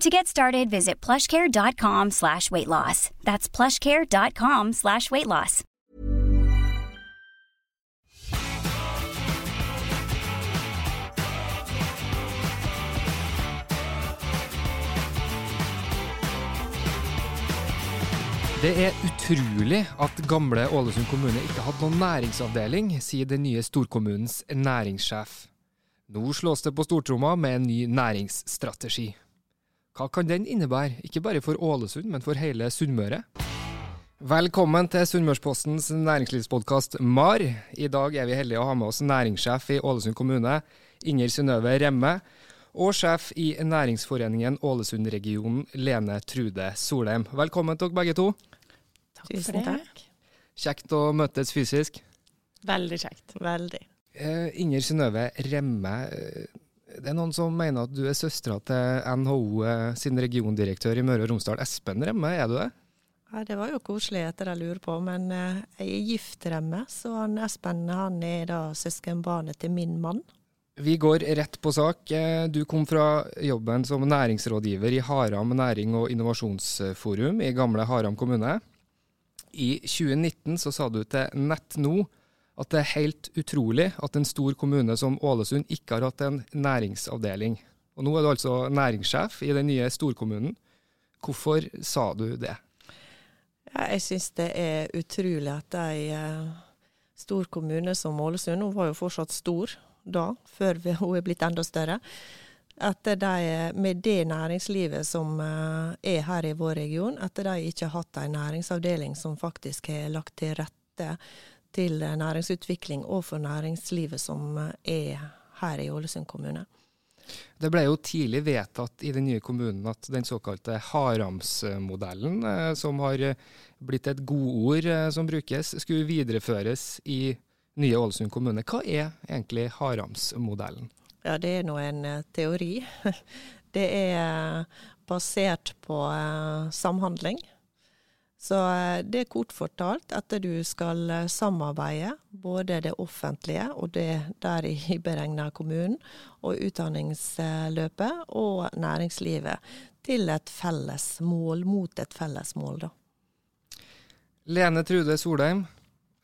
To get started, visit plushcare.com slash weight loss. That's plushcare.com slash weight loss. Det er utrolig at gamle Ålesund kommune ikke hadde noen næringsavdeling, sier den nye storkommunens næringssjef. Nå slås det på stortromma med en ny næringsstrategi. Hva kan den innebære, ikke bare for Ålesund, men for hele Sunnmøre? Velkommen til Sunnmørspostens næringslivspodkast MAR. I dag er vi heldige å ha med oss næringssjef i Ålesund kommune, Inger Synnøve Remme, og sjef i Næringsforeningen Ålesund-regionen, Lene Trude Solheim. Velkommen til dere begge to. Takk Tusen takk. Kjekt å møtes fysisk. Veldig kjekt. Veldig. Eh, Inger Synnøve Remme, eh, det er noen som mener at du er søstera til NHO eh, sin regiondirektør i Møre og Romsdal, Espen Remme. Er du det? Ja, Det var jo koselig etter det lurer på, men eh, jeg er gift Remme, så han Espen han er da søskenbarnet til min mann. Vi går rett på sak. Eh, du kom fra jobben som næringsrådgiver i Haram næring- og innovasjonsforum i gamle Haram kommune. I 2019 så sa du til Nett nå at det er helt utrolig at en stor kommune som Ålesund ikke har hatt en næringsavdeling. Og Nå er du altså næringssjef i den nye storkommunen. Hvorfor sa du det? Jeg syns det er utrolig at ei uh, stor kommune som Ålesund, hun var jo fortsatt stor, da, før hun er blitt enda større. At de, med det næringslivet som uh, er her i vår region, at de ikke har hatt en næringsavdeling som faktisk har lagt til rette til næringsutvikling og for næringslivet som er her i Ålesund kommune. Det ble jo tidlig vedtatt i den nye kommunen at den såkalte Haramsmodellen, uh, som har blitt et godord uh, som brukes, skulle videreføres i nye Ålesund kommune. Hva er egentlig Haramsmodellen? Ja, det er nå en teori. det er basert på samhandling. Så uh, det er kort fortalt at du skal samarbeide, både det offentlige og det der i beregna kommunen, og utdanningsløpet og næringslivet, til et felles mål, mot et felles mål, da. Lene Trude Solheim,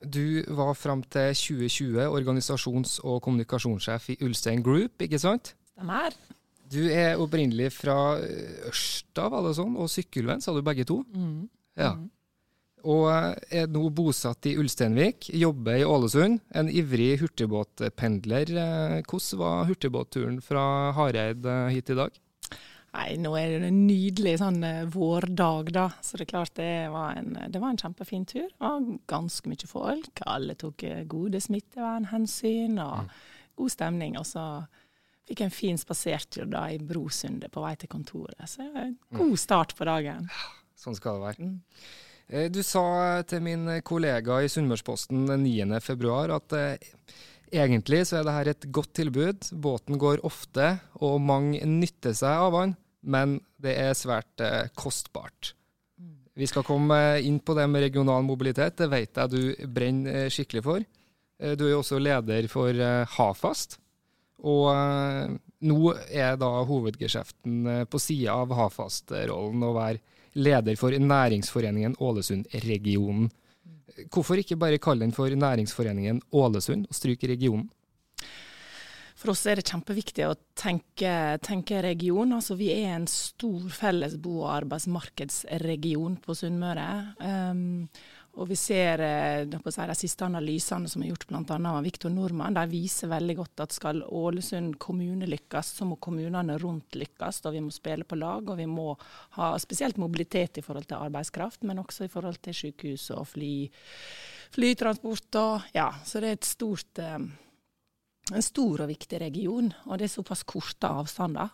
du var fram til 2020 organisasjons- og kommunikasjonssjef i Ulstein Group, ikke sant? Stemmer. Du er opprinnelig fra Ørsta, var det sånn, og Sykkylven, sa du begge to? Mm. Ja. Og er nå bosatt i Ulsteinvik, jobber i Ålesund. En ivrig hurtigbåtpendler. Hvordan var hurtigbåtturen fra Hareid hit i dag? Nei, nå er det en nydelig sånn vårdag, da. Så det er klart det var en, det var en kjempefin tur. Det var ganske mye folk. Alle tok gode smittevernhensyn og mm. god stemning. Og så fikk jeg en fin spasertur da i Brosundet på vei til kontoret. Så god start på dagen. Sånn skal det være. Mm. Du sa til min kollega i Sunnmørsposten 9.2 at eh, egentlig så er dette et godt tilbud. Båten går ofte, og mange nytter seg av den men det er svært eh, kostbart. Vi skal komme inn på det med regional mobilitet, det vet jeg du brenner skikkelig for. Eh, du er jo også leder for eh, Hafast, og eh, nå er da hovedgeskjeften eh, på sida av Hafast-rollen å være leder for Næringsforeningen Ålesund-regionen. Hvorfor ikke bare kalle den for Næringsforeningen Ålesund og stryke regionen? For oss er det kjempeviktig å tenke, tenke region. Altså, vi er en stor felles bo- og arbeidsmarkedsregion på Sunnmøre. Um, Og vi ser eh, de siste analysene som er gjort bl.a. av Viktor Nordmann, de viser veldig godt at skal Ålesund kommune lykkes, så må kommunene rundt lykkes. Og vi må spille på lag, og vi må ha spesielt mobilitet i forhold til arbeidskraft, men også i forhold til sykehus og fly, flytransport. Og, ja, så det er et stort, eh, en stor og viktig region, og det er såpass korte avstander.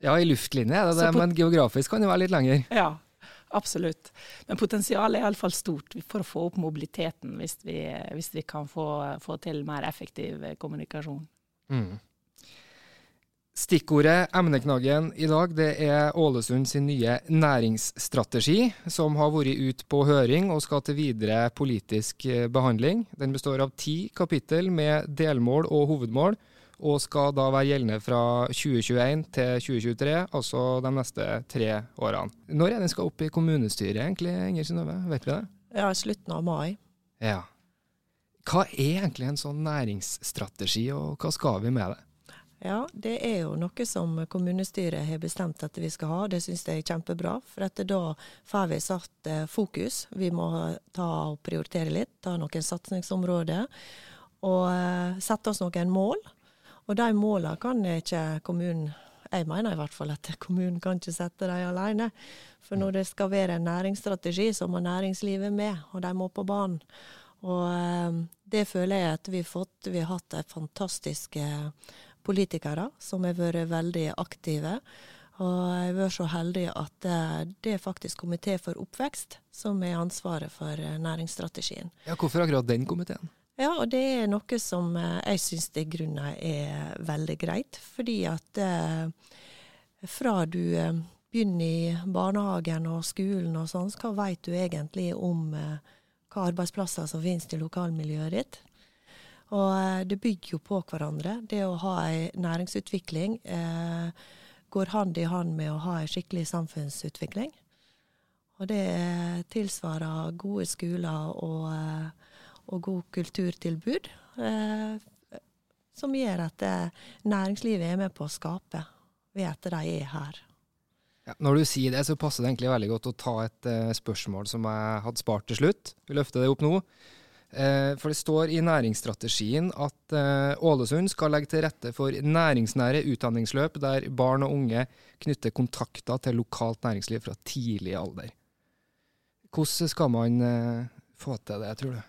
Ja, i luftlinje er det det, men geografisk kan det være litt lenger. Ja, absolutt. Men potensialet er iallfall stort for å få opp mobiliteten, hvis vi, hvis vi kan få, få, til mer effektiv kommunikasjon. Mm. Stikkordet, emneknaggen i dag, det er Ålesund sin nye næringsstrategi, som har vært ut på høring og skal til videre politisk eh, behandling. Den består av ti kapittel med delmål og hovedmål og skal da være gjeldende fra 2021 til 2023, altså de neste tre årene. Når er den skal opp i kommunestyret egentlig, Inger Synnøve? Vet vi det? Ja, slutten av mai. Ja. Hva er egentlig en sånn næringsstrategi, og hva skal vi med det? Ja, det er jo noe som kommunestyret har bestemt at vi skal ha. Det syns jeg er kjempebra. For at da får vi satt eh, fokus. Vi må ta og prioritere litt, ta noen satsingsområder. Og eh, sette oss noen mål. Og de målene kan ikke kommunen Jeg mener i hvert fall at kommunen kan ikke sette dem alene. For når det skal være en næringsstrategi, så må næringslivet med, og de må på banen. Og eh, det føler jeg at vi har fått. Vi har hatt fantastiske politikere som har vært veldig aktive. Og jeg har vært så heldig at det er faktisk Komité for oppvekst som er ansvaret for eh, næringsstrategien. Ja, Hvorfor akkurat den komiteen? Ja, og det er noe som eh, jeg syns i grunnen er veldig greit. Fordi at eh, fra du eh, begynner i barnehagen og skolen og sånn, hva vet du egentlig om eh, hva arbeidsplasser som finnes i lokalmiljøet ditt? Og eh, det bygger jo på hverandre. Det å ha ei næringsutvikling eh, går hand i hand med å ha ei skikkelig samfunnsutvikling. Og det tilsvarer gode skoler og og god kulturtilbud. Eh, som gjør at eh, næringslivet er med på å skape ved at de er her. Ja, når du sier det, så passer det egentlig veldig godt å ta et uh, spørsmål som jeg hadde spart til slutt. Vi løfter det opp nå. Uh, for det står i næringsstrategien at uh, Ålesund skal legge til rette for næringsnære utdanningsløp der barn og unge knytter kontakter til lokalt næringsliv fra tidlig alder. Hvordan skal man få til det, tror du?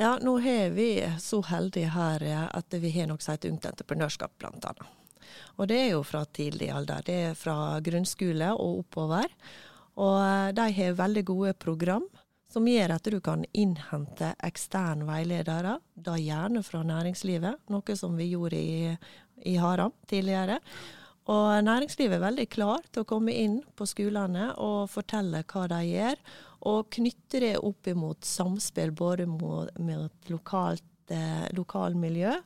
Ja, nå har vi så heldige her at vi har noe som heter Ungt entreprenørskap, blant annet. Og det er jo fra tidlig alder. Det er fra grunnskole og oppover. Og eh, de har veldig gode program som gjør at du kan innhente eksterne veiledere, da gjerne fra næringslivet, noe som vi gjorde i, i Haram tidligere. Og næringslivet er veldig klar til å komme inn på skolene og fortelle hva de gjør, og knytte det opp imot samspill både med lokalt eh, lokalmiljø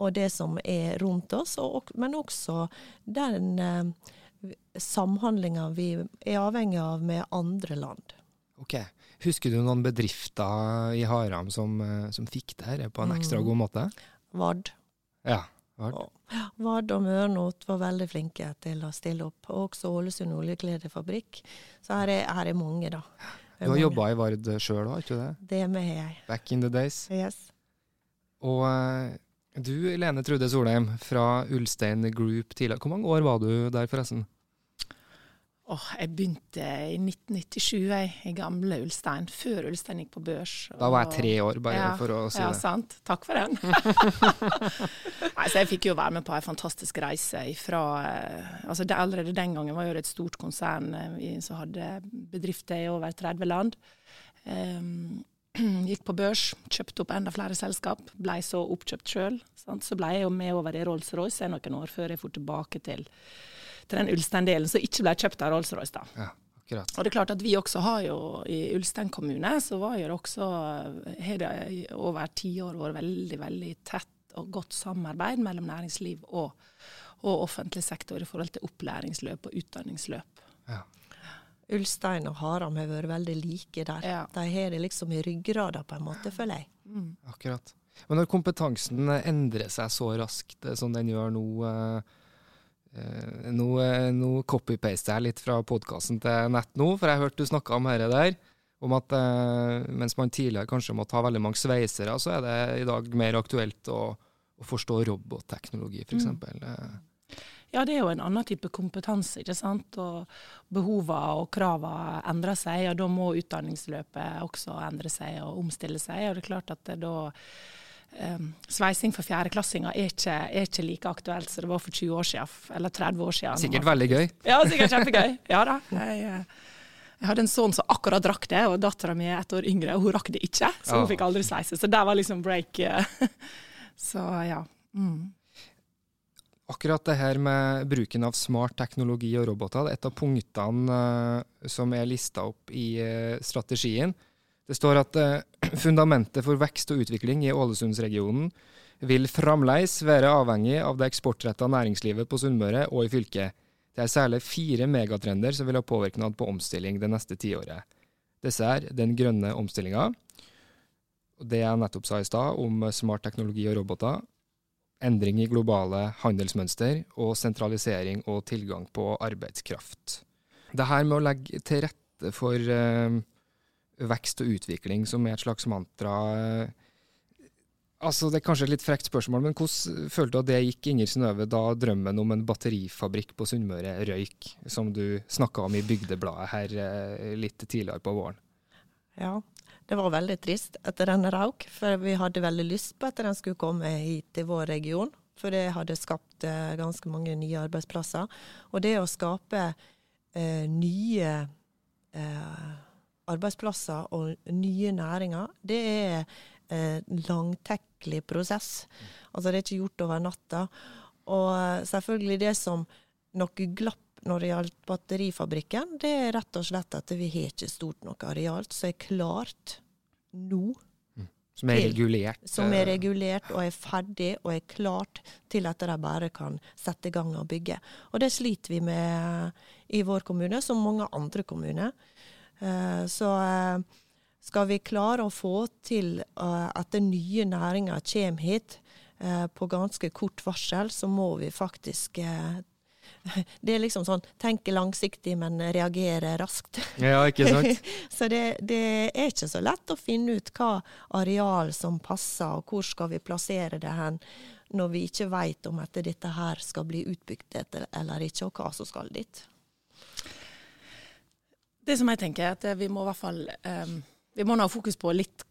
og det som er rundt oss, og, men også den eh, samhandlinga vi er avhengig av med andre land. Ok. Husker du noen bedrifter i Haram som, eh, som fikk det her på en ekstra mm. god måte? Vard. Ja, Vard. Og Vard og Mørnot var veldig flinke til å stille opp. Og også Ålesund oljekledefabrikk. Så her er, her er mange, da. Du har jobba i Vard sjøl òg, ikke det? Det med jeg. Back in the days. Yes. Og uh, du, Lene Trude Solheim fra Ulstein Group tidligere. Hvor mange år var du der, forresten? Oh, jeg begynte i 1997 jeg, i gamle Ulstein, før Ulstein gikk på børs. Da var jeg tre år, bare ja, for å si ja, det. Ja, sant. Takk for den. Nei, så jeg fikk jo være med på en fantastisk reise ifra eh, altså det, Allerede den gangen var det et stort konsern eh, som hadde bedrifter i over 30 land. Um, gikk på børs, kjøpte opp enda flere selskap, ble så oppkjøpt sjøl. Så ble jeg jo med over i Rolls-Royce noen år før jeg for tilbake til til den Ulstein-delen som ikke ble kjøpt av Rolls-Royce. da. Ja, akkurat. Og det er klart at Vi også har jo i Ulstein kommune så var jo det også har det over tiår vært veldig veldig tett og godt samarbeid mellom næringsliv og, og offentlig sektor i forhold til opplæringsløp og utdanningsløp. Ja. Ulstein og Haram har vært veldig like der. Ja. De har det liksom i ryggrada, på en måte, føler jeg. Mm. Akkurat. Men når kompetansen endrer seg så raskt eh, som den gjør nå, eh, Uh, nå, uh, nå copy-paster jeg litt fra podkasten til nett nå, for jeg hørte du snakka om dette der. om at eh, mens man tidligere kanskje måtte ha veldig mange sveisere, så er det i dag mer aktuelt å, å forstå robotteknologi, f.eks. Mm. Ja, det er jo en annen type kompetanse, ikke sant. Og behovene og kravene endrer seg, og da må utdanningsløpet også endre seg og omstille seg. Og det er klart at det da um, Sveising for fjerdeklassinger er er ikke like aktuelt som det var for 20 år siden, eller 30 år siden. Sikkert veldig gøy. Ja, sikkert kjempegøy. Ja da. Jeg, eh, jeg hadde en sønn som akkurat rakk det, og dattera mi er ett år yngre, og hun rakk det ikke. Så hun fikk aldri sveise. Så der var liksom break. Eh. Så ja. Mm. Akkurat det her med bruken av smart teknologi og roboter, det er et av punktene uh, som er lista opp i strategien. Det står at fundamentet for vekst og utvikling i Ålesundsregionen vil fremdeles være avhengig av det eksportretta næringslivet på Sunnmøre og i fylket. Det er særlig fire megatrender som vil ha påvirkning på omstilling det neste tiåret. Disse er den grønne omstillinga, det jeg nettopp sa i stad om smart teknologi og roboter, endring i globale handelsmønster og sentralisering og tilgang på arbeidskraft. Det her med å legge til rette for uh, vekst og utvikling, som er et slags mantra altså Det er kanskje et litt frekt spørsmål, men hvordan følte du at det gikk Inger Synnøve da drømmen om en batterifabrikk på Sunnmøre røyk, som du snakka om i Bygdebladet her uh, litt tidligere på våren? Ja, det var veldig trist etter den røk, for vi hadde veldig lyst på at den skulle komme hit til vår region. For det hadde skapt eh, ganske mange nye arbeidsplasser. Og det å skape eh, nye eh, arbeidsplasser og nye næringer, det er en eh, langtekkelig prosess. Altså det er ikke gjort over natta. Og eh, selvfølgelig det som noe glapp når det gjaldt batterifabrikken, det er rett og slett at vi har ikke stort nok areal som er klart nå. Mm. Som er regulert? Som er eh. regulert og er ferdig og er klart til at de bare kan sette i gang og bygge. Og det sliter vi med i vår kommune, som mange andre kommuner. Eh, så eh, skal vi klare å få til at den nye næringa kommer hit på ganske kort varsel, så må vi faktisk det er liksom sånn tenke langsiktig, men reagere raskt. Ja, ikke sant? så det, det, er ikke så lett å finne ut hva areal som passer, og hvor skal vi plassere det hen, når vi ikke vet om at dette her skal bli utbygd eller ikke, og hva som skal dit. Det som jeg tenker er at vi må i hvert fall um, vi må ha fokus på litt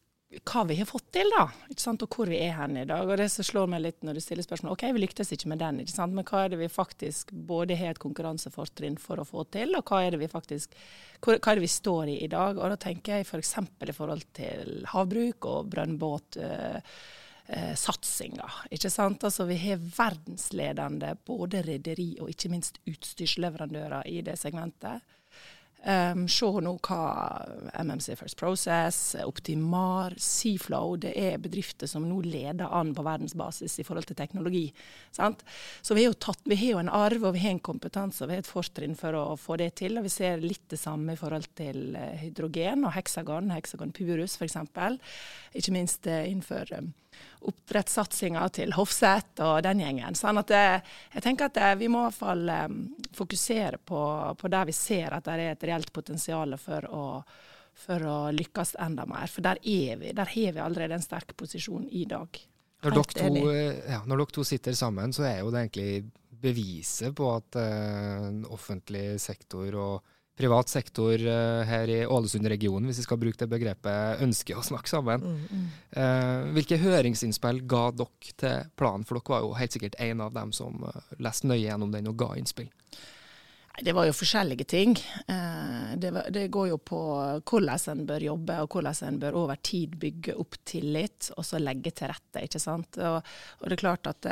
hva vi har fått til, da. Og hvor vi er hen i dag. Og det som slår meg litt når du stiller spørsmål, OK, vi lyktes ikke med den, ikke men hva er det vi faktisk både har et konkurransefortrinn for å få til, og hva er det vi faktisk hva er det vi står i i dag? Og da tenker jeg f.eks. For i forhold til havbruk og brønnbåt. Uh, Eh, satsinga. Ikke sant? Altså, vi har verdensledende både rederi og ikke minst utstyrsleverandører i det segmentet. Um, se nå hva MMC First Process, Optimar, Seaflow Det er bedrifter som nå leder an på verdensbasis i forhold til teknologi. Sant? Så vi har, tatt, vi har, jo en arv og vi har en kompetanse og vi har et fortrinn for å få det til. og Vi ser litt det samme i forhold til eh, hydrogen og heksagon, heksagon purus f.eks. Ikke minst uh, innenfor um, oppdrettssatsinga til Hofseth og den gjengen. Sånn at jeg, jeg tenker at vi må i hvert fall um, fokusere på, på, der vi ser at det er et reelt potensial for å, for å lykkes enda mer. For der er vi. Der har vi allerede en sterk posisjon i dag. Når dere, to, ja, når dere to sitter sammen, så er jo det egentlig beviset på at uh, offentlig sektor og privat sektor uh, her i Ålesund-regionen, hvis vi skal bruke det begrepet, ønsker å snakke sammen. Mm, mm. Uh, hvilke høringsinnspill ga dere til planen, for dere var jo helt sikkert en av dem som uh, leste nøye gjennom den og ga innspill? Det var jo forskjellige ting. Det, går jo på hvordan en bør jobbe, og hvordan en bør over tid bygge opp tillit, og så legge til rette. ikke sant? Og det er klart at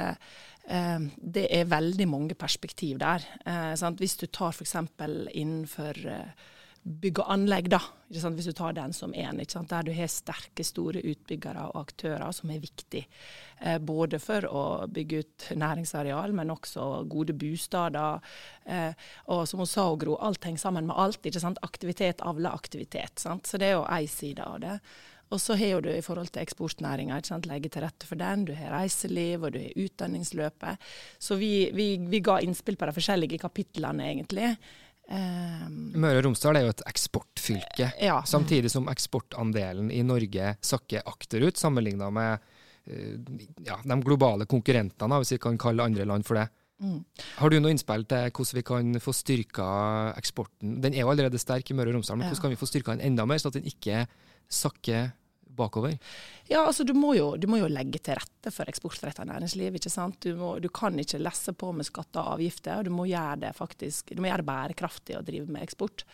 Eh, det er veldig mange perspektiv der. Eh, Hvis du tar f.eks. innenfor eh, bygg og anlegg, da, hvis du tar den som én, der du har sterke, store utbyggere og aktører som er viktig. både for å bygge ut næringsareal, men også gode bostader. og som hun sa, Gro, alt henger sammen med alt. Aktivitet avler aktivitet. Sant? Så det er jo én side av det. Og så har du i forhold til eksportnæringa, legge til rette for den. Du har reiseliv, og du har utdanningsløpet. Så vi, vi, vi ga innspill på de forskjellige kapitlene, egentlig. Um, Møre og Romsdal er jo et eksportfylke, ja. samtidig som eksportandelen i Norge sakker akterut sammenligna med uh, ja, de globale konkurrentene, hvis vi kan kalle andre land for det. Mm. Har du noe innspill til hvordan vi kan få styrka eksporten? Den er jo allerede sterk i Møre og Romsdal, men hvordan kan vi få styrka den enda mer, sånn at den ikke sakker bakover? Ja, altså du må, jo, du må jo legge til rette for eksportrettet næringsliv. ikke sant? Du, må, du, kan ikke lesse på med skatter og avgifter. Du må gjøre det faktisk, du må gjøre det bærekraftig å drive med eksport.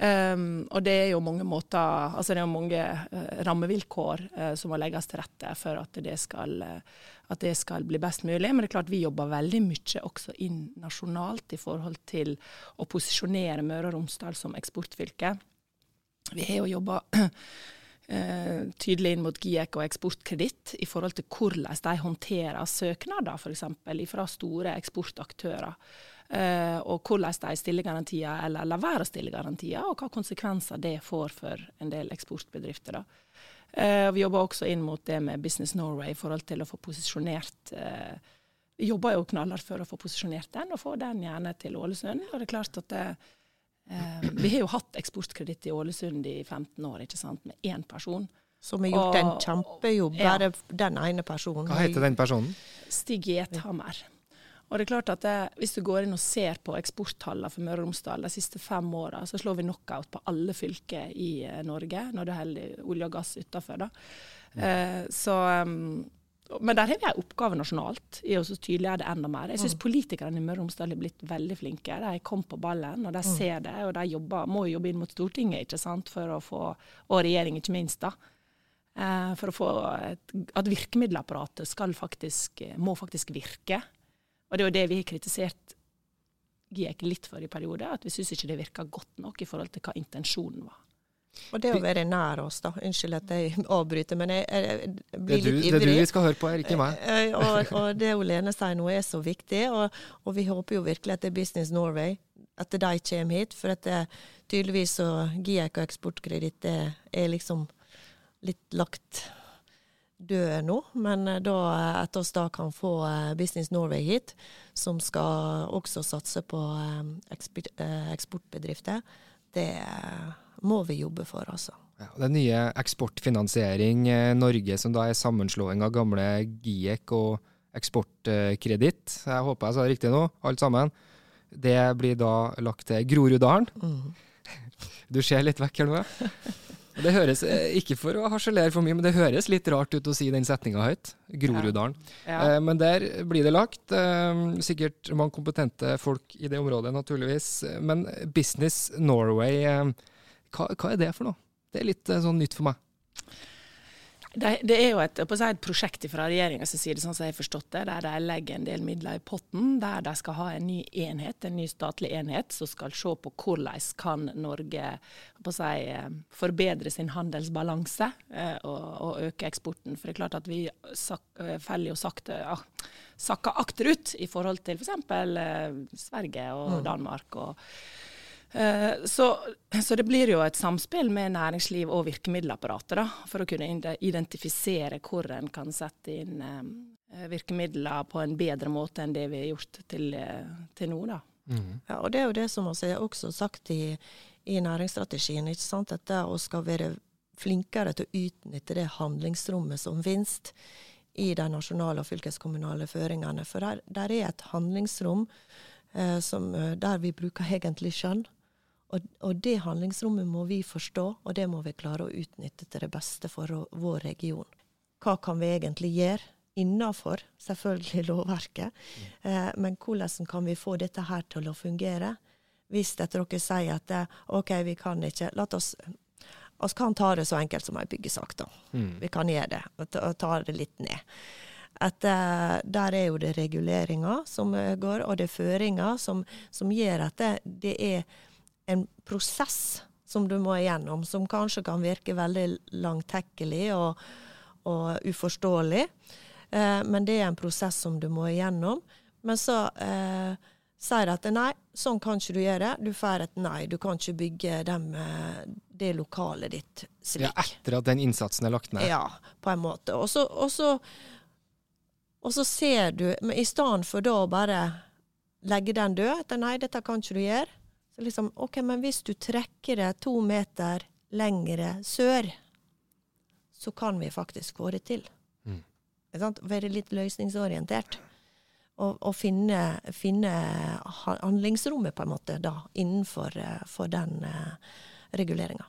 Um, og det er jo mange måter, altså det er jo mange uh, rammevilkår uh, som må legges til rette for at det, skal, uh, at det skal bli best mulig. Men det er klart vi jobber veldig mye også inn nasjonalt i forhold til å posisjonere Møre og Romsdal som eksportfylke. Vi har jo jobba eh, tydelig inn mot GIEK og Eksportkreditt i forhold til hvordan de håndterer søknader f.eks. fra store eksportaktører. Eh, og hvordan de stiller garantier eller lar være å stille garantier, og hva konsekvenser det får for en del eksportbedrifter. Eh, vi jobber også inn mot det med Business Norway i forhold til å få posisjonert Vi jobber jo knallhardt for å få posisjonert den, og få den gjerne til Ålesund. og det er klart at det, Eh, vi har jo hatt eksportkreditt i Ålesund i 15 år, ikke sant, med én person. Som har gjort og, en kjempejobb, bare ja. den ene personen. Hva heter den personen? Stig Gjethammer. Og det er klart at det, Hvis du går inn og ser på eksporttallene for Møre og Romsdal de siste fem åra, så slår vi knockout på alle fylker i eh, Norge når det holder olje og gass utafor. Mm. Eh, så um, men der har vi en oppgave nasjonalt i å tydeliggjøre det enda mer. Jeg syns mm. politikerne i Møre og Romsdal har blitt veldig flinke. De kom på ballen, og de mm. ser det. Og de jobber, må jobbe inn mot Stortinget ikke sant, for å få, og regjering ikke minst, da. Eh, for å få et, at virkemiddelapparatet skal faktisk, må faktisk virke. Og det er jo det vi har kritisert GIEK litt for i perioder, at vi syns ikke det virka godt nok i forhold til hva intensjonen var. Og det å være nær oss, da. Unnskyld at jeg avbryter, men jeg, jeg, jeg blir litt ivrig. Det er du vi skal høre på, er ikke meg. Eh, eh, og, og det Lene sier nå er så viktig, og, og, vi håper jo virkelig at det er Business Norway, at de kommer hit. For at det, tydeligvis så GIEK og Eksportkreditt er, er liksom litt lagt død nå. Men eh, da, at vi da kan få Business Norway hit, som skal også satse på eksportbedrifter, det må vi jobbe for, altså. Ja, det nye Eksportfinansiering eh, Norge, som da er sammenslåing av gamle GIEK og Eksportkreditt, jeg håper jeg sa det riktig nå, alt sammen, det blir da lagt til Groruddalen. Mm. Du ser litt vekk her nå, ja. Det høres, eh, Ikke for å harselere for mye, men det høres litt rart ut å si den setninga høyt. Groruddalen. Ja. Ja. Eh, men der blir det lagt. Sikkert mange kompetente folk i det området, naturligvis. Men Business Norway hva, hva, er det for noe? Det er litt eh, sånn nytt for meg. Det, det er jo et, si, et prosjekt fra regjeringas side, sånn som jeg har forstått det, der de legger en del midler i potten. Der de skal ha en ny enhet, en ny statlig enhet som skal se på hvordan kan Norge si, eh, forbedre sin handelsbalanse eh, og, og, øke eksporten. For det er klart at vi sak, feller jo sakte ja, sakker akterut i forhold til f.eks. For Sverige og mm. Danmark. og så, så, det blir jo et samspill med næringsliv og virkemiddelapparatet da, for å kunne identifisere hvor en kan sette inn eh, virkemidler på en bedre måte enn det vi har gjort til, eh, til nå. Da. Mm. Ja, og Det er jo det som vi har også sagt i, i næringsstrategien, ikke sant? at vi skal være flinkere til å utnytte det handlingsrommet som finnes i de nasjonale og fylkeskommunale føringene. For der, der er et handlingsrom eh, som, der vi bruker egentlig skjønn. Og, og, det handlingsrommet må vi forstå, og det må vi klare å utnytte til det beste for vår region. Hva kan vi egentlig gjøre innenfor selvfølgelig lovverket, mm. eh, men hvordan kan vi få dette her til å fungere? Hvis dere sier at eh, OK, vi kan ikke La oss vi kan ta det så enkelt som ei byggesak, da. Mm. Vi kan gjøre det, og ta det litt ned. At uh, Der er jo det reguleringer som går, og det er føringer som, som gjør at det, det er en prosess som du må igjennom, som kanskje kan virke veldig langtekkelig og, og uforståelig. Eh, men det er en prosess som du må igjennom. Men så eh, sier at nei, sånn kan ikke du gjøre. Du får et nei. Du kan ikke bygge dem, eh, det lokalet ditt slik. Ja, etter at den innsatsen er lagt ned? Ja, på en måte. Så, og så ser du Men i stedet for da å bare legge den død, at nei, dette kan ikke du gjøre, Så liksom, ok, men hvis du trekker det to meter lengre sør, så kan vi faktisk få det til. Mm. Være litt løsningsorientert. Og, og finne, finne handlingsrommet, på en måte, da, innenfor eh, den uh, reguleringa.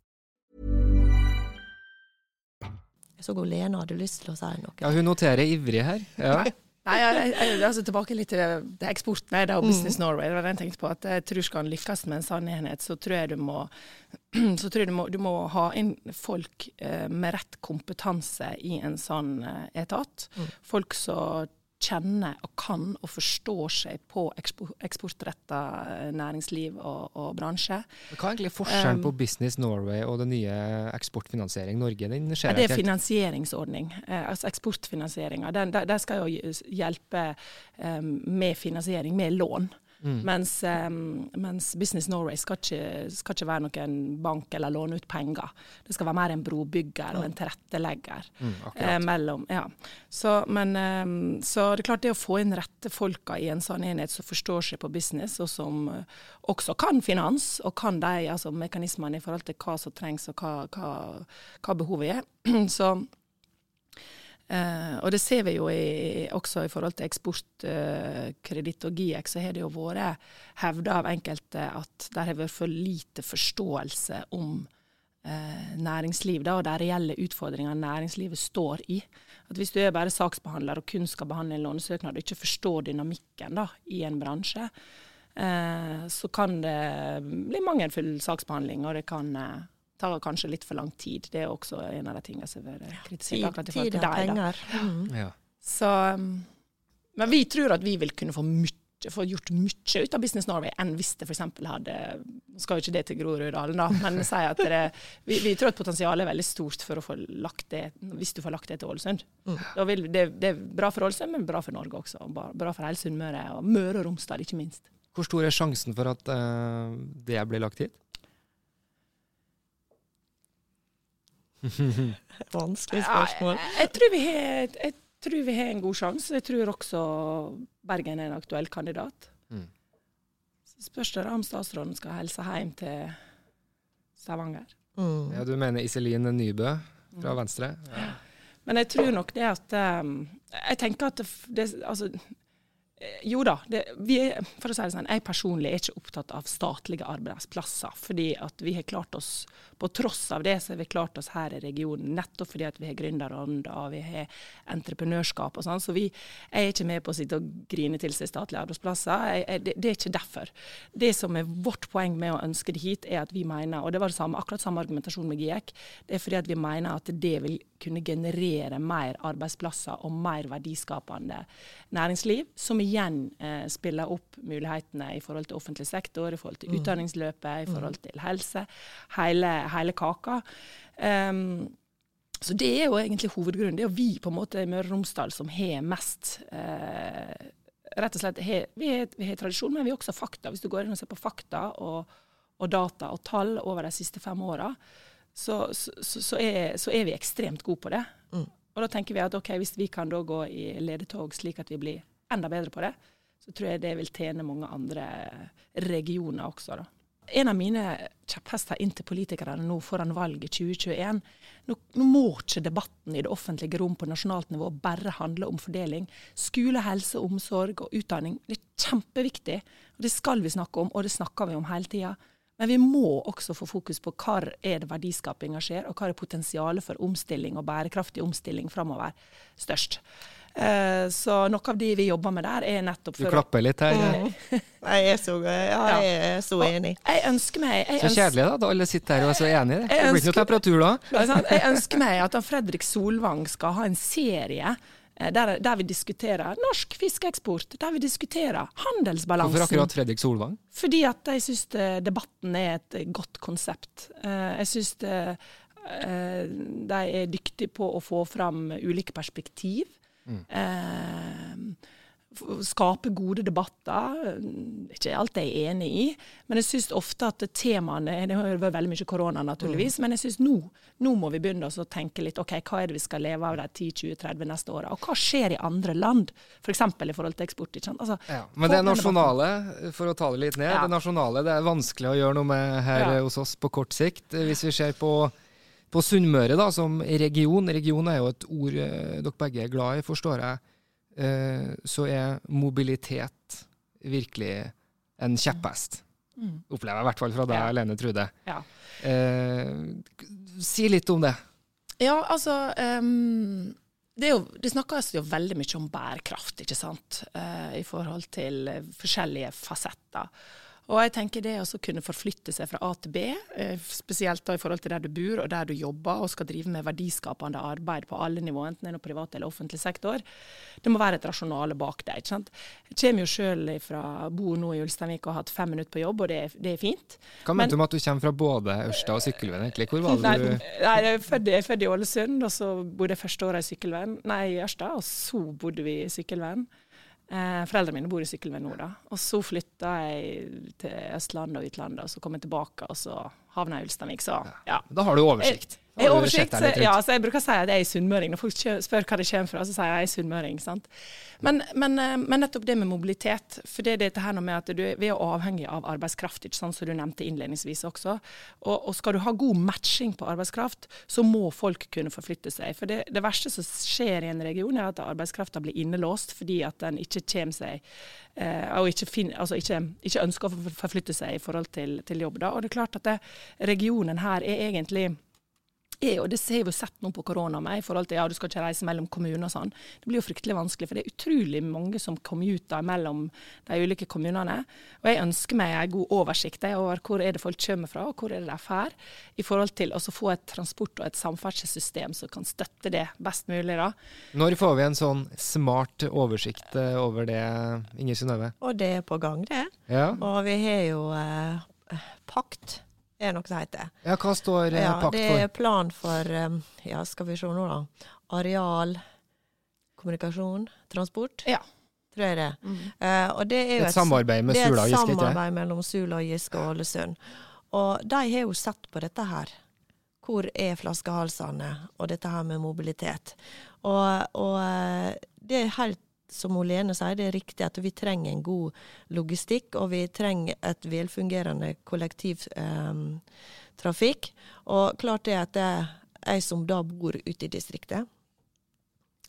Jeg så hun Lena hadde lyst til å si noe. Ja, hun noterer ivrig her. Ja. Nei, jeg, jeg, altså Tilbake litt til det- eksporten nei, det og Business Norway. Det var det jeg tenkte på. at Jeg tror skal en lykkes med en sann enhet, så tror jeg du må, så tror jeg du må, du må ha inn folk eh, med rett kompetanse i en sånn eh, etat. Folk som kjenner og kan og forstår seg på ekspor, eksportretta eh, næringsliv og, og bransje. Hva er egentlig forskjellen Um, på Business Norway og det nye Eksportfinansiering Norge? Den Ja, det er helt. finansieringsordning. Eh, altså eksportfinansieringa. Den, den, de skal jo hjelpe um, med finansiering, med lån. Mm. Mens, um, mens Business Norway skal ikke, skal ikke være noen bank eller låne ut penger. Det skal være mer en brobygger og en tilrettelegger. Mm, Eh, mellom, ja. så, men, eh, så det er klart det å få inn rette folka i en sånn enhet som forstår seg på business, og som uh, også kan finans, og kan de altså, mekanismene i forhold til hva som trengs og hva, hva, hva behovet er. så Eh, og det ser vi jo i, også i forhold til eksportkreditt og GIEK, så har det jo vært hevda av enkelte at det har vært for lite forståelse om eh, næringsliv da, og de reelle utfordringene næringslivet står i. At Hvis du er bare saksbehandler og kun skal behandle en lånesøknad og ikke forstår dynamikken da, i en bransje, eh, så kan det bli mangelfull saksbehandling, og det kan eh, ta kanskje litt for lang tid. Det er også en av de tingene som har vært kritisert. Tid, tid og er deg, penger. Mm. Ja. Så, um, men vi tror at vi vil kunne få, mye, få gjort mye ut av Business Norway enn hvis det f.eks. hadde Nå skal jo ikke det til Groruddalen, da, men si at det, vi, vi tror at potensialet er veldig stort for å få lagt det, hvis du får lagt det til Ålesund. Da vil, det, det er bra for Ålesund, men bra for Norge også. og Bra, bra for hele Sunnmøre, og Møre og Romsdal ikke minst. Hvor stor er sjansen for at uh, det blir lagt hit? Vanskelig spørsmål. jeg, jeg, tror vi har, jeg tror vi har en god sjanse. Jeg tror også Bergen er en aktuell kandidat. Mm. Så spørs det om statsråden skal helse hjem til Stavanger. Mm. Ja, du mener Iselin Nybø fra Venstre? Ja. Men jeg tror nok det at um, Jeg tenker at det, det Altså jo da. Det, er, for å si det sånn, Jeg personlig er ikke opptatt av statlige arbeidsplasser. fordi at vi har klart oss, På tross av det så har vi klart oss her i regionen, nettopp fordi at vi har gründerånder og vi har entreprenørskap og sånn. Så vi, jeg er ikke med på å sitte og grine til seg statlige arbeidsplasser. Jeg, jeg, det, det er ikke derfor. Det som er vårt poeng med å ønske det hit, er at vi mener, og det var det samme, akkurat samme argumentasjon med GIEK, det er fordi at vi mener at det vil kunne generere mer arbeidsplasser og mer verdiskapende næringsliv, som igjen igjen eh, spiller opp mulighetene i forhold til offentlig sektor, i forhold til utdanningsløpet, i forhold til helse. Hele, hele kaka. Um, så det er jo egentlig hovedgrunnen. Det er jo vi på en måte i Møre og Romsdal som har mest eh, Rett og slett, he, vi, har, vi, har, tradisjon, men vi har også fakta. Hvis du går inn og ser på fakta og, og data og tall over de siste fem åra, så, så, så, er, så, er, vi ekstremt gode på det. Mm. Og da tenker vi at ok, hvis vi kan gå i ledetog slik at vi blir enda bedre på det, så tror jeg det vil tjene mange andre regioner også. da. En av mine kjepphester inn til politikerne nå foran valget 2021 nå, nå, må ikke debatten i det offentlige rom på nasjonalt nivå bare handle om fordeling. Skole, helse, omsorg og utdanning det er kjempeviktig. og Det skal vi snakke om, og det snakker vi om hele tida. Men vi må også få fokus på hvor er det verdiskapinga skjer, og hva er potensialet for omstilling og bærekraftig omstilling framover størst. Eh, så noe av de vi jobber med der, er nettopp for Du klapper litt her. Mm. jeg, er så, ja, jeg er så enig. Jeg ønsker meg jeg Så kjedelig da, da alle sitter her og er så enige. Det blir ikke noe temperatur da. Jeg ønsker meg at Fredrik Solvang skal ha en serie eh, der, der, vi diskuterer norsk fiskeeksport, der vi diskuterer handelsbalansen. Hvorfor akkurat Fredrik Solvang? Fordi at jeg syns debatten er et godt konsept. Eh, jeg syns de er dyktige på å få fram ulike perspektiv. Mm. Eh, skape gode debatter. Ikke alt jeg er enig i, men jeg syns ofte at temaene Det har vært veldig mye korona, naturligvis, mm. men jeg syns nå, nå, må vi begynne å tenke litt OK, hva er det vi skal leve av de 10-20-30 neste åra? Og hva skjer i andre land, f.eks. For i forhold til eksport? Ikke sant? Altså, ja, men det nasjonale, for å ta det litt ned, ja. det nasjonale det er vanskelig å gjøre noe med her ja. hos oss på kort sikt. Hvis vi ser på på Sunnmøre, da, som region, region er jo et ord eh, dere begge er glad i, forstår jeg, eh, så er mobilitet virkelig en kjepphest. Mm. Opplever jeg i hvert fall fra deg, ja. Lene Trude. Ja. Eh, si litt om det. Ja, altså um, det, jo, det, snakkes jo veldig mye om bærekraft, ikke sant, uh, i forhold til forskjellige fasetter. Og jeg tenker det å kunne forflytte seg fra A til B, eh, spesielt da i forhold til der du bor og der du jobber og skal drive med verdiskapende arbeid på alle nivå, enten det er privat eller offentlig sektor, det må være et rasjonale bak det. ikke sant? Jeg kommer jo selv fra bor nå i Ulsteinvik og har hatt fem minutter på jobb, og det er, det er fint. Hva mente du med at du kommer fra både Ørsta og Sykkylven, egentlig? Hvor var det du Nei, jeg er født, jeg er født i Ålesund, og så bodde jeg første året i Sykkylven, nei, i Ørsta, og så bodde vi i Sykkylven. Eh, foreldrene mine bor i Sykkylven nå, da. Og så flytta jeg til Østlandet og utlandet, og så kom jeg tilbake, og så havna jeg i Ulsteinvik. Så ja. Da har du oversikt? Jeg, har oversikt, så, ja, så jeg bruker å si at jeg er sunnmøring. Når folk spør hva det kommer fra, så sier jeg jeg er sunnmøring. sant? Men, men, eh, men, nettopp det med mobilitet. For det er dette her med at du, vi er avhengig av arbeidskraft, ikke sant, som du nevnte innledningsvis også. Og, og, skal du ha god matching på arbeidskraft, så må folk kunne forflytte seg. For det, det verste som skjer i en region, er at arbeidskrafta blir innelåst fordi at den ikke kommer seg eh, og ikke, fin, altså ikke, ikke, ønsker å forflytte seg i forhold til, til jobb. Da. Og det er klart at det, regionen her er egentlig er, jo, det har vi sett nå på korona med, i forhold til ja, du skal ikke reise mellom kommuner og sånn. Det blir jo fryktelig vanskelig, for det er utrolig mange som commuter mellom de ulike kommunene. Og jeg ønsker meg en god oversikt over hvor er det folk kommer fra, og hvor er det de drar, i forhold til å få et transport- og et samferdselssystem som kan støtte det best mulig. da. Når får vi en sånn smart oversikt eh, over det, Inger Synnøve? Og det er på gang, det. Ja. Og vi har jo eh, pakt er noe som heter. Ja, Hva står eh, ja, pakt for? Det er plan for ja, skal vi se nå da, areal, kommunikasjon, transport. Ja. Tror jeg det. Mm. Uh, og det er jo et, et samarbeid med Sula og Giske? Det er et samarbeid mellom Sula og Giske og Ålesund. Og de har jo sett på dette her. Hvor er flaskehalsene, og dette her med mobilitet. Og, og eh, det er helt som Lene sier, det er riktig at vi trenger en god logistikk, og vi trenger et velfungerende kollektivtrafikk. Eh, og klart det at jeg som da bor ute i distriktet,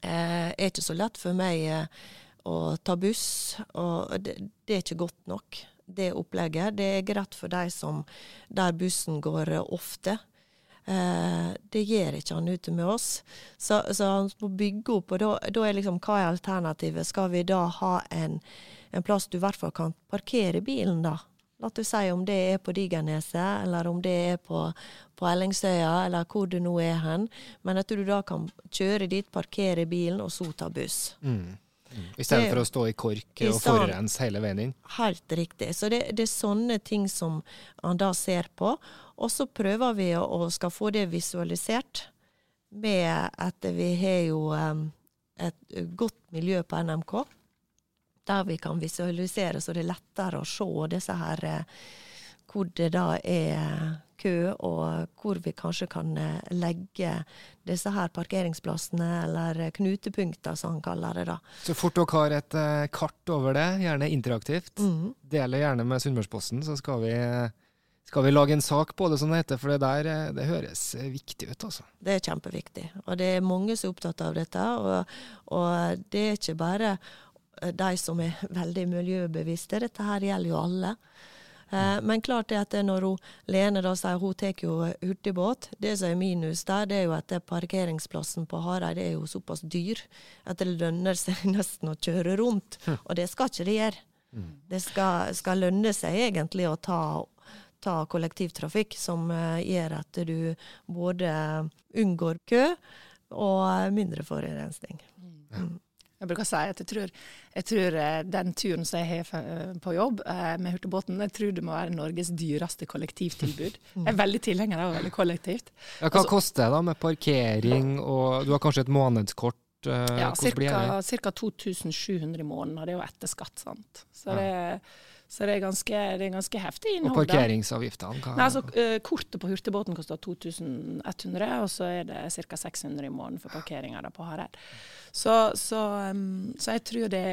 eh, er ikke så lett for meg eh, å ta buss. Og det, det, er ikke godt nok, det opplegget. Det er greit for de som der bussen går ofte. Eh, det gjør ikke han ute med oss. Så, så han må bygge opp, og da er liksom hva er alternativet? Skal vi da ha en, en plass du i hvert fall kan parkere bilen, da? La du si om det er på Digerneset, eller om det er på, på Ellingsøya, eller hvor du nå er hen. Men at du da kan kjøre dit, parkere bilen, og så ta buss. Mm. Mm. I stedet for å stå i kork og forurense hele veien inn? Helt riktig. Så det, det, er sånne ting som han da ser på. Og så prøver vi å, å skal få det visualisert med at vi har jo um, et godt miljø på NMK. Der vi kan visualisere så det er lettere å se disse her uh, hvor det da er kø, og hvor vi kanskje kan eh, legge disse her parkeringsplassene, eller knutepunkter, som han kaller det. da. Så fort dere har et uh, kart over det, gjerne interaktivt, mm. del det gjerne med Sunnmørsposten, så skal vi, skal vi lage en sak på det, som det heter. For det der eh, det høres viktig ut, altså. Det er kjempeviktig. Og det er mange som er opptatt av dette. Og, og det er ikke bare de som er veldig miljøbevisste, dette her gjelder jo alle. Eh, men klart det at når hun, Lene da sier hun tar jo hurtigbåt, det som er minus der, det er jo at parkeringsplassen på Hareid er jo såpass dyr at det lønner seg nesten å kjøre rundt. Og det skal ikke det gjøre. Hm. Det skal, skal lønne seg egentlig å ta ta kollektivtrafikk som uh, gjør at du både unngår kø og mindre forurensning. Mm. Jeg bruker å si at jeg tror, jeg tror eh, den turen som jeg har eh, på jobb eh, med hurtigbåten, jeg tror det må være Norges dyreste kollektivtilbud. Jeg er veldig tilhenger av veldig kollektivt. Ja, hva altså, koster det da med parkering, og du har kanskje et månedskort? Ja, ca. 2700 i måneden, og det er jo etter skatt. sant? Så ja. det så det er ganske, det er ganske heftig innhold. Og parkeringsavgiftene? Nei, altså, uh, kortet på hurtigbåten koster 2100, og så er det ca. 600 i måneden for parkeringa på Hareid. Så, så, så, jeg tror det,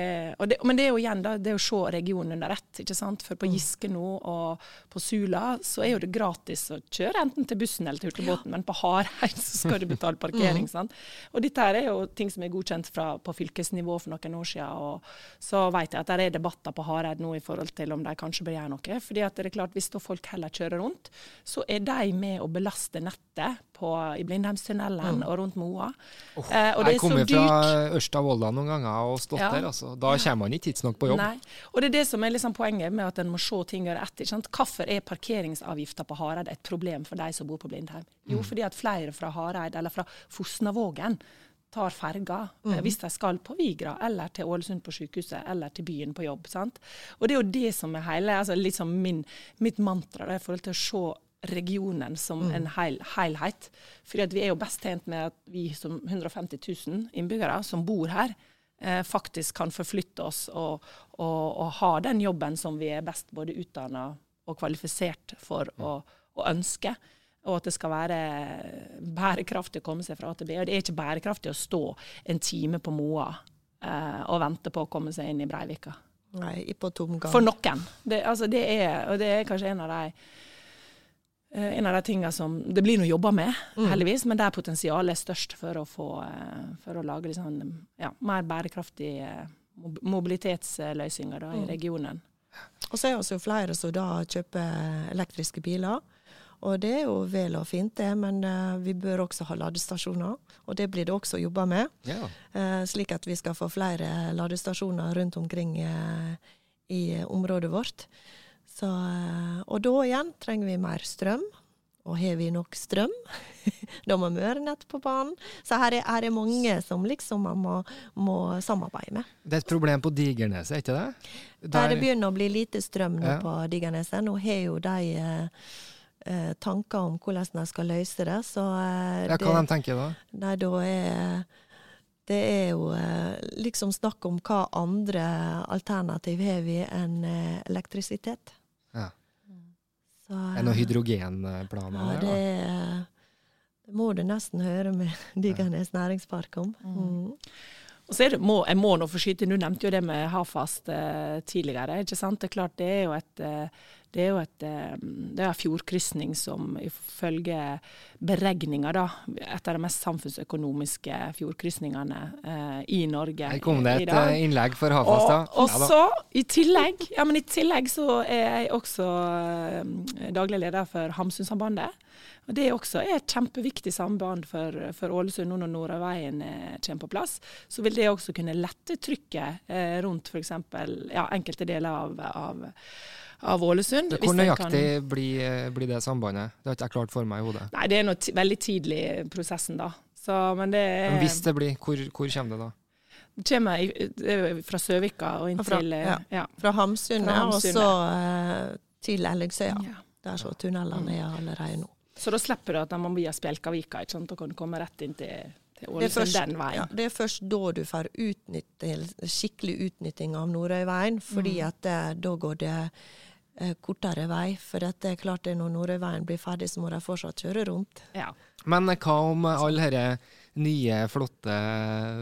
det, Men det er jo igjen da, det å se regionen under ett. ikke sant? For på mm. Giske nå og på Sula så er jo det gratis å kjøre enten til bussen eller til hurtigbåten, ja. men på Hareid så skal du betale parkering. Mm. sant? Og dette her er jo ting som er godkjent fra, på fylkesnivå for noen år siden. Og så vet jeg at det er debatter på Hareid nå i forhold til om de kanskje bør gjøre noe. fordi at det er klart, hvis da folk heller kjører rundt, så er de med å belaste nettet på, i Blindheimstunnelen mm. og rundt Moa. Oh, eh, og det er så dyrt. Fra Ørsta-Volda noen ganger og stått ja. der. altså. Da kommer man ikke tidsnok på jobb. Nei. Og det er det som er liksom poenget med at en må se ting gjøre etter. Sant? Hvorfor er parkeringsavgifta på Hareid et problem for de som bor på Blindheim? Jo, mm. fordi at flere fra Hareid eller fra Fosnavågen tar ferga eh, mm. hvis de skal på Vigra eller til Ålesund på sykehuset eller til byen på jobb. sant? Og det er jo det som er hele, altså liksom min, mitt mantra da, i forhold til å se regionen som mm. en hel, helhet. For vi er jo best tjent med at vi som 150 000 innbyggere som bor her, eh, faktisk kan forflytte oss og, og, og, ha den jobben som vi er best både utdanna og kvalifisert for mm. å, å, ønske. Og at det skal være bærekraftig å komme seg fra A til B. Og det er ikke bærekraftig å stå en time på Moa eh, og vente på å komme seg inn i Breivika. Nei, på tomgang. For noen. Det, altså det er, og det er kanskje en av de en av de tingene som det blir noe jobba med, mm. heldigvis, men der potensialet er størst for å, få, eh, for å lage liksom, ja, mer bærekraftige mobilitetsløsninger da, i mm. regionen. Og så er det også flere som da kjøper elektriske biler. Og det er jo vel og fint, det, men uh, vi bør også ha ladestasjoner. Og det blir det også jobba med. Ja. Uh, slik at vi skal få flere ladestasjoner rundt omkring uh, i området vårt. Så, eh, og da igjen trenger vi mer strøm. Og har vi nok strøm, da må Mørenett på banen. Så her er, her er mange som liksom man må, må, samarbeide med. Det er et problem på Digerneset, er ikke det? Der, Der det begynner å bli lite strøm nå ja. på Digerneset. Nå har jo de eh, eh, tanker om hvordan de skal løse det. Så, eh, ja, hva det, de tenker da? Nei, da er det er jo eh, liksom snakk om hva andre alternativ har vi enn elektrisitet. Så, er det noen hydrogenplaner ja, det, det, må du nesten høre med Digernes næringspark om. Mm. Mm. Og så er det, må, Jeg må nå få skyte Du nevnte jo det med Hafast eh, tidligere. ikke sant? Det er klart det er jo et eh, det er jo et, eh, det er fjordkrysning som ifølge beregninger da, et av de mest samfunnsøkonomiske fjordkrysningene eh, i Norge. Her kom det et eh, innlegg for Havfast, da. Og, og så, i tillegg, ja, men i tillegg så er jeg også eh, daglig leder for Hamsunsambandet. Og Det er også et kjempeviktig samband for, for Ålesund nå når Nordaveien eh, kommer på plass. Så vil det også kunne lette trykket eh, rundt f.eks. Ja, enkelte deler av, av, av Ålesund. Hvor nøyaktig kan... blir, eh, blir, det sambandet? Det har ikke jeg klart for meg i hodet. Nei, Det er noe veldig tidlig i prosessen, da. Så, men, det men hvis det blir, hvor, hvor kommer det da? kommer i, fra Søvika og inn til eh, ja. ja. Fra Hamsundet og så eh, til Ellingsøya. Ja. Der så tunnelene er allerede nå. Så da slipper du at man må via Spjelkavika, ikke sant? og kan komme rett inn til, til Det er, Ålesund først, den veien. ja, det er først da du får utnytte, skikkelig utnytting av Nordøyveien, fordi Mm. at eh, da går det kortere vei. For at det er klart det når Nordøyveien blir ferdig, så må de fortsatt kjøre rundt. Ja. Men hva om alle disse nye, flotte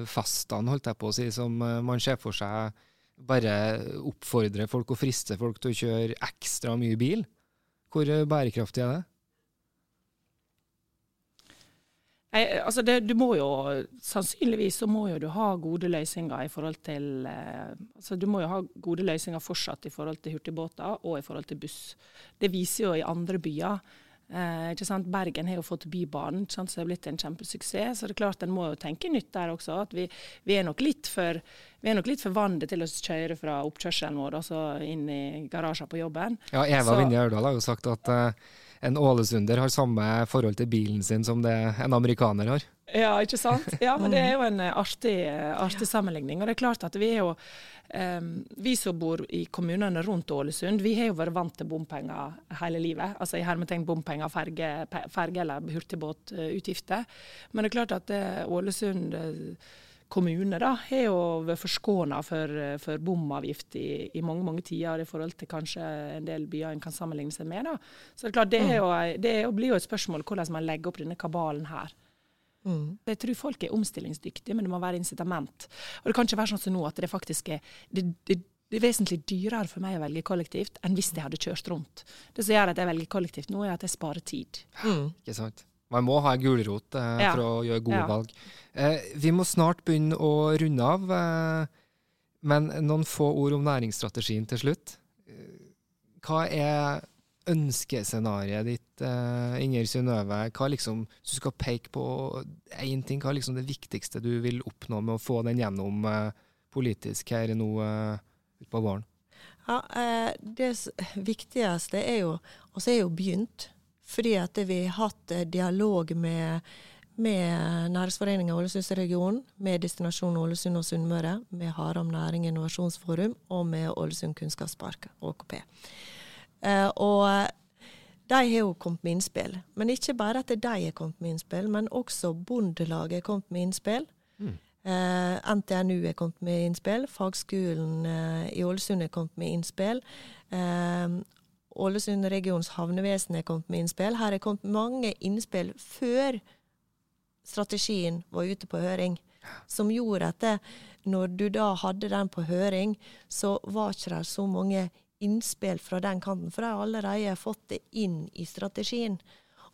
festene, holdt jeg på å si, som eh, man ser for seg bare oppfordrer folk og frister folk til å kjøre ekstra mye bil? Hvor eh, bærekraftig er det? Nei, altså det, du må jo, Sannsynligvis så må jo du ha gode løsninger i forhold til eh, altså Du må jo ha gode løsninger fortsatt i forhold til hurtigbåter og i forhold til buss. Det viser jo i andre byer. Eh, ikke sant? Bergen har jo fått Bybanen, ikke sant? så det er blitt en kjempesuksess. Så det er klart en må jo tenke nytt der også. at Vi, vi er nok litt for vi er nok litt for vant til å kjøre fra oppkjørselen vår altså inn i garasjen på jobben. Ja, Eva Vinje Aurdal har jo sagt at eh, en ålesunder har samme forhold til bilen sin som det en amerikaner har. Ja, ikke sant? Ja, men det er jo en eh, artig, eh, artig sammenligning. Og det er klart at vi er jo um, Vi som bor i kommunene rundt Ålesund, vi har jo vært vant til bompenger hele livet. Altså i hermetegn bompenger, ferge, ferge eller hurtigbåtutgifter. Men det er klart at det, Ålesund eh, kommune da, har jo vært forskåna for, for bomavgift i, i mange mange tider i forhold til kanskje en del byer en kan sammenligne seg med. da. Så det er klart, det, er jo, det er jo, blir jo et spørsmål hvordan man legger opp denne kabalen her. Mm. Jeg tror folk er omstillingsdyktige, men det må være incitament. Og det kan ikke være sånn som nå at det faktisk er det, det, det er vesentlig dyrere for meg å velge kollektivt enn hvis jeg hadde kjørt rundt. Det som gjør at jeg velger kollektivt nå, er at jeg sparer tid. Mm. Ikke sant? Man må ha gulrot eh, Ja. for å gjøre gode Ja. valg. Eh, vi må snart begynne å runde av, eh, men noen få ord om næringsstrategien til slutt. Eh, Hva er ønskescenarioet ditt, eh, Inger Synnøve? Hva liksom, hvis du skal peke på én ting, hva er liksom det viktigste du vil oppnå med å få den gjennom eh, politisk her nå eh, utpå våren? Ja, eh, det viktigste er jo Og så er jo begynt. Fordi at vi har hatt eh, dialog med, med Næringsforeningen Ålesundsregionen, med Destinasjon Ålesund og Sunnmøre, med Haram Næring Innovasjonsforum og med Ålesund Kunnskapspark, ÅKP. Uh, og de har jo kommet med innspill. Men ikke bare at de har kommet med innspill, men også Bondelaget har kommet med innspill. Eh, NTNU har kommet med innspill. Fagskolen uh, i Ålesund har kommet med innspill. Ålesund regions havnevesen er kommet med innspill. Her er kommet mange innspill før strategien var ute på høring, som gjorde at det, når du da hadde den på høring, så var ikke det så mange innspill fra den kanten, for de har allerede fått det inn i strategien.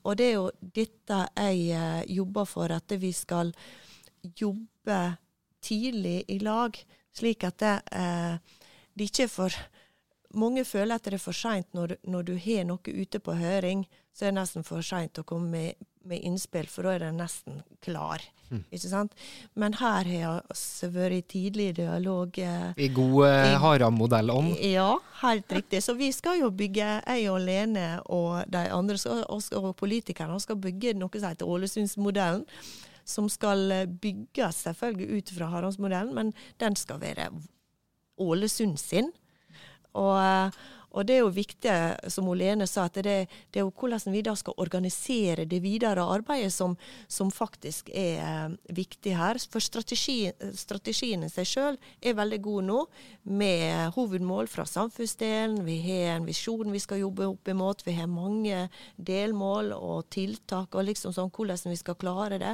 Og det er jo dette jeg eh, jobber for, at vi skal jobbe tidlig i lag, slik at det, eh, det ikke er for mange føler at det er for seint når, når du har noe ute på høring, så er det nesten for seint å komme med, med innspill, for da er det nesten klar. Ikke sant? Men her har vi vært i tidlig dialog. Eh, I god eh, Haram-modell-ånd? ja, helt riktig. Så vi skal jo bygge, jeg og Lene og de andre skal, og, og politikerne skal bygge noe som heter Ålesundsmodellen. Som skal eh, bygges selvfølgelig ut fra Haramsmodellen, men den skal være Ålesund sin. Og, eh, og det er jo viktig, som Lene sa, at det, det er jo hvordan vi da skal organisere det videre arbeidet som, som faktisk er eh, viktig her. For strategi, strategien i seg sjøl er veldig god nå, med hovedmål fra samfunnsdelen. Vi har en visjon vi skal jobbe opp imot. Vi har mange delmål og tiltak og liksom sånn hvordan vi skal klare det.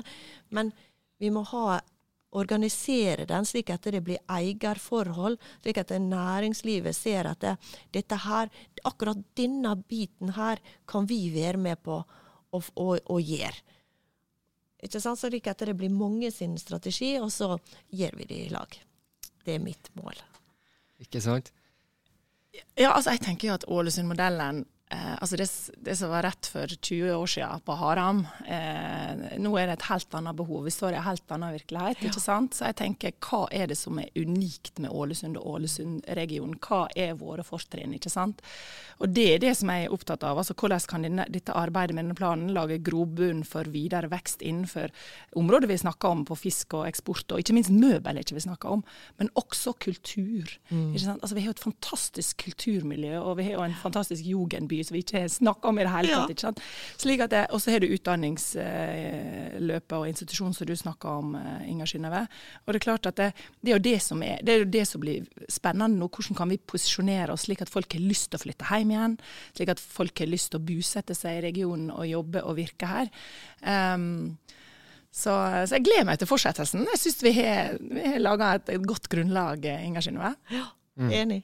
Men vi må ha organisere den slik at det blir eierforhold, slik at næringslivet ser at det, dette her, akkurat denne biten her kan vi være med på å, å, å gjøre. Ikke sant? Slik at det blir mange sin strategi, og så gjør vi det i lag. Det er mitt mål. Ikke sant? Ja, altså jeg tenker jo at Ålesund-modellen Eh, altså det, det, som var rett for 20 år siden på Haram, eh, nå er det et helt annet behov. Vi står i en helt annen virkelighet. Ja. ikke sant? Så jeg tenker, hva er det som er unikt med Ålesund og Ålesund-regionen? Hva er våre fortrinn? ikke sant? Og Det er det som jeg er opptatt av. altså Hvordan kan denne, dette arbeidet med denne planen lage grobunn for videre vekst innenfor områder vi snakker om på fisk og eksport, og ikke minst møbel ikke vi snakker om, men også kultur. Mm. ikke sant? Altså Vi har jo et fantastisk kulturmiljø, og vi har jo en fantastisk jugendby som vi ikke har snakka om i det hele tatt. ikke sant? Slik at Og så har du utdanningsløpet og institusjonen som du snakka om, Inga Inger Synnøve. Og det er klart at det, det, er jo det som er, det er jo det som blir spennende nå. Hvordan kan vi posisjonere oss slik at folk har lyst til å flytte hjem igjen? Slik at folk har lyst til å bosette seg i regionen og jobbe og virke her. Um, så, så, jeg gleder meg til fortsettelsen. Jeg syns vi har, vi har laga et, et, godt grunnlag, Inger Synnøve. Ja, mm. enig.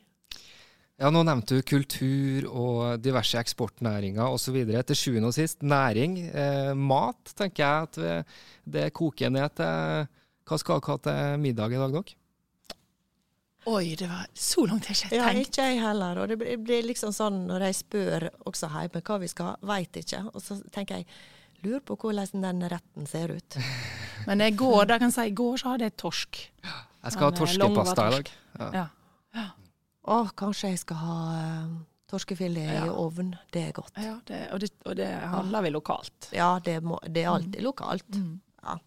Ja, Nå nevnte du kultur og diverse eksportnæringer osv. Til sjuende og sist næring. Eh, mat tenker jeg at vi, det koker ned til Hva skal dere ha til middag i dag, dere? Oi, det var så langt jeg ikke tenkte. Ja, ikke jeg heller. Og det blir liksom sånn når jeg spør også hjemme hva vi skal, ha, veit ikke. Og så tenker jeg lurer på hvordan den retten ser ut. Men i går, da kan jeg si, i går så hadde jeg torsk. Jeg skal ha torskepasta i dag. Ja. ja. Å, kanskje jeg skal ha uh, torskefilet ja. i ovn. Det er godt. Ja, det, og, det, og, det, handler vi lokalt. Ja, det, må, det er alltid mm. lokalt. Mm. Ja.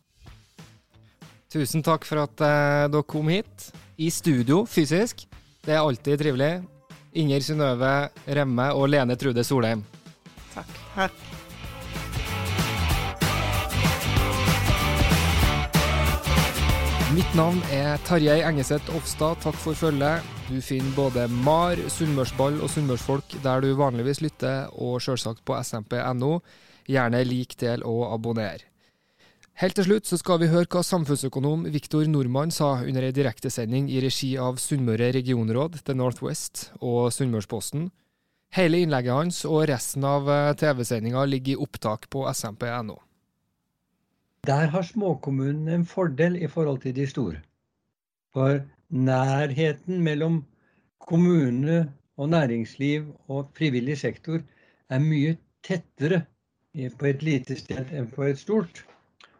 Tusen takk for at uh, dere kom hit. I studio, fysisk. Det er alltid trivelig. Inger Synnøve Remme og Lene Trude Solheim. Takk. Takk. Mitt navn er Tarjei Engeseth Ofstad. Takk for følget. Du finner både MAR, Sunnmørsball og Sunnmørsfolk der du vanligvis lytter, og selvsagt på smp.no. Gjerne lik, del og abonner. Helt til slutt så skal vi høre hva samfunnsøkonom Viktor Nordmann sa under ei direktesending i regi av Sunnmøre regionråd, The Northwest og Sunnmørsposten. Hele innlegget hans og resten av eh, TV-sendinga ligger i opptak på smp.no. Der har småkommunene en fordel i forhold til de store. For nærheten mellom kommune og næringsliv og frivillig sektor er mye tettere på et lite sted enn på et stort.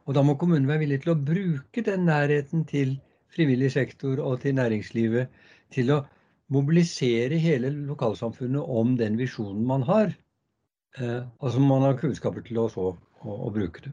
Og da må kommunen være villig til å bruke den nærheten til frivillig sektor og til næringslivet til å mobilisere hele lokalsamfunnet om den visjonen man har. Eh, og så må man ha kunnskaper til å, så, å, å bruke det.